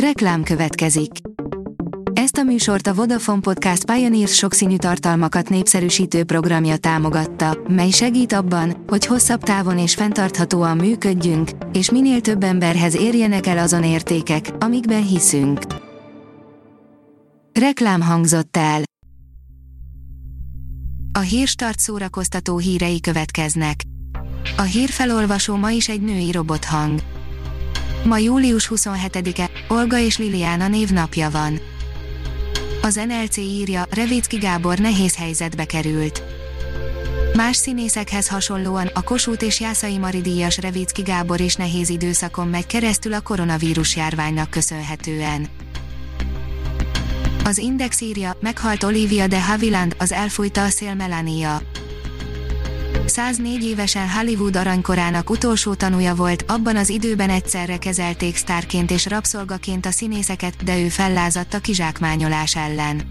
Reklám következik. Ezt a műsort a Vodafone Podcast Pioneers sokszínű tartalmakat népszerűsítő programja támogatta, mely segít abban, hogy hosszabb távon és fenntarthatóan működjünk, és minél több emberhez érjenek el azon értékek, amikben hiszünk. Reklám hangzott el. A hírstart szórakoztató hírei következnek. A hírfelolvasó ma is egy női robothang. Ma július 27-e, Olga és Liliana névnapja van. Az NLC írja, Revicki Gábor nehéz helyzetbe került. Más színészekhez hasonlóan a Kossuth és Jászai Mari díjas Revicki Gábor is nehéz időszakon megy keresztül a koronavírus járványnak köszönhetően. Az Index írja, meghalt Olivia de Havilland, az elfújta a szél Melania. 104 évesen Hollywood aranykorának utolsó tanúja volt, abban az időben egyszerre kezelték sztárként és rabszolgaként a színészeket, de ő fellázadt a kizsákmányolás ellen.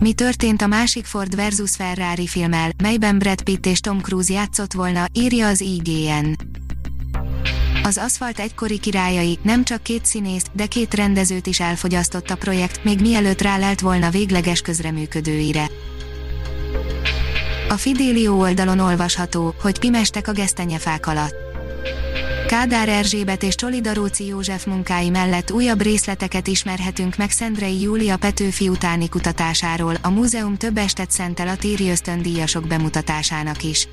Mi történt a másik Ford versus Ferrari filmmel, melyben Brad Pitt és Tom Cruise játszott volna, írja az IGN. Az aszfalt egykori királyai nem csak két színészt, de két rendezőt is elfogyasztott a projekt, még mielőtt rálelt volna végleges közreműködőire. A Fidélió oldalon olvasható, hogy pimestek a gesztenyefák alatt. Kádár Erzsébet és Csolidaróci József munkái mellett újabb részleteket ismerhetünk meg Szendrei Júlia Petőfi utáni kutatásáról, a múzeum több estet szentel a téri ösztöndíjasok bemutatásának is.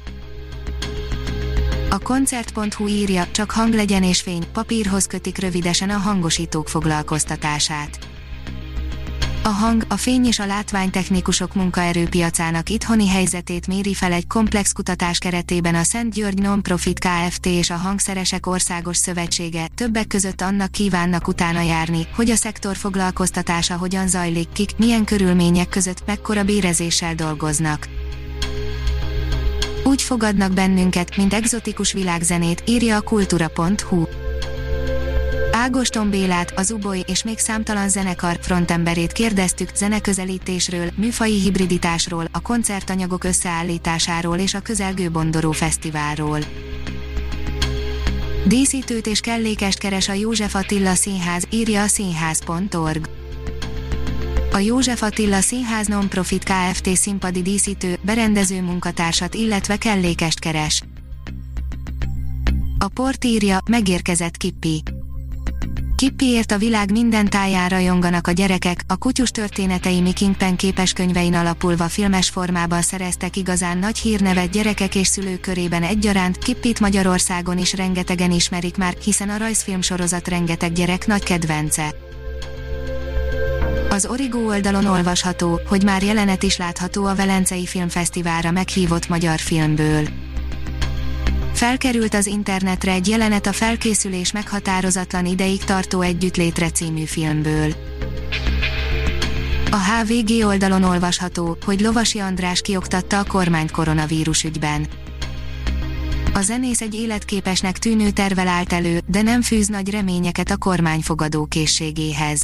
A koncert.hu írja, csak hang legyen és fény, papírhoz kötik rövidesen a hangosítók foglalkoztatását. A hang, a fény és a látványtechnikusok munkaerőpiacának itthoni helyzetét méri fel egy komplex kutatás keretében a Szent György Nonprofit Kft. és a Hangszeresek Országos Szövetsége, többek között annak kívánnak utána járni, hogy a szektor foglalkoztatása hogyan zajlik, kik, milyen körülmények között, mekkora bérezéssel dolgoznak. Úgy fogadnak bennünket, mint egzotikus világzenét, írja a kultura.hu. Ágoston Bélát, az Uboly és még számtalan zenekar frontemberét kérdeztük zeneközelítésről, műfai hibriditásról, a koncertanyagok összeállításáról és a közelgő Bondoró Fesztiválról. Díszítőt és kellékest keres a József Attila Színház, írja a színház.org. A József Attila Színház Nonprofit Kft. színpadi díszítő, berendező munkatársat illetve kellékest keres. A port írja, megérkezett Kippi. Kippiért a világ minden táján rajonganak a gyerekek, a kutyus történetei Mi Kingpen képeskönyvein alapulva filmes formában szereztek igazán nagy hírnevet gyerekek és szülők körében egyaránt, Kippit Magyarországon is rengetegen ismerik már, hiszen a rajzfilm sorozat rengeteg gyerek nagy kedvence. Az Origo oldalon olvasható, hogy már jelenet is látható a Velencei Filmfesztiválra meghívott magyar filmből. Felkerült az internetre egy jelenet a felkészülés meghatározatlan ideig tartó együttlétre című filmből. A HVG oldalon olvasható, hogy Lovasi András kioktatta a kormányt koronavírus ügyben. A zenész egy életképesnek tűnő tervel állt elő, de nem fűz nagy reményeket a kormány fogadókészségéhez.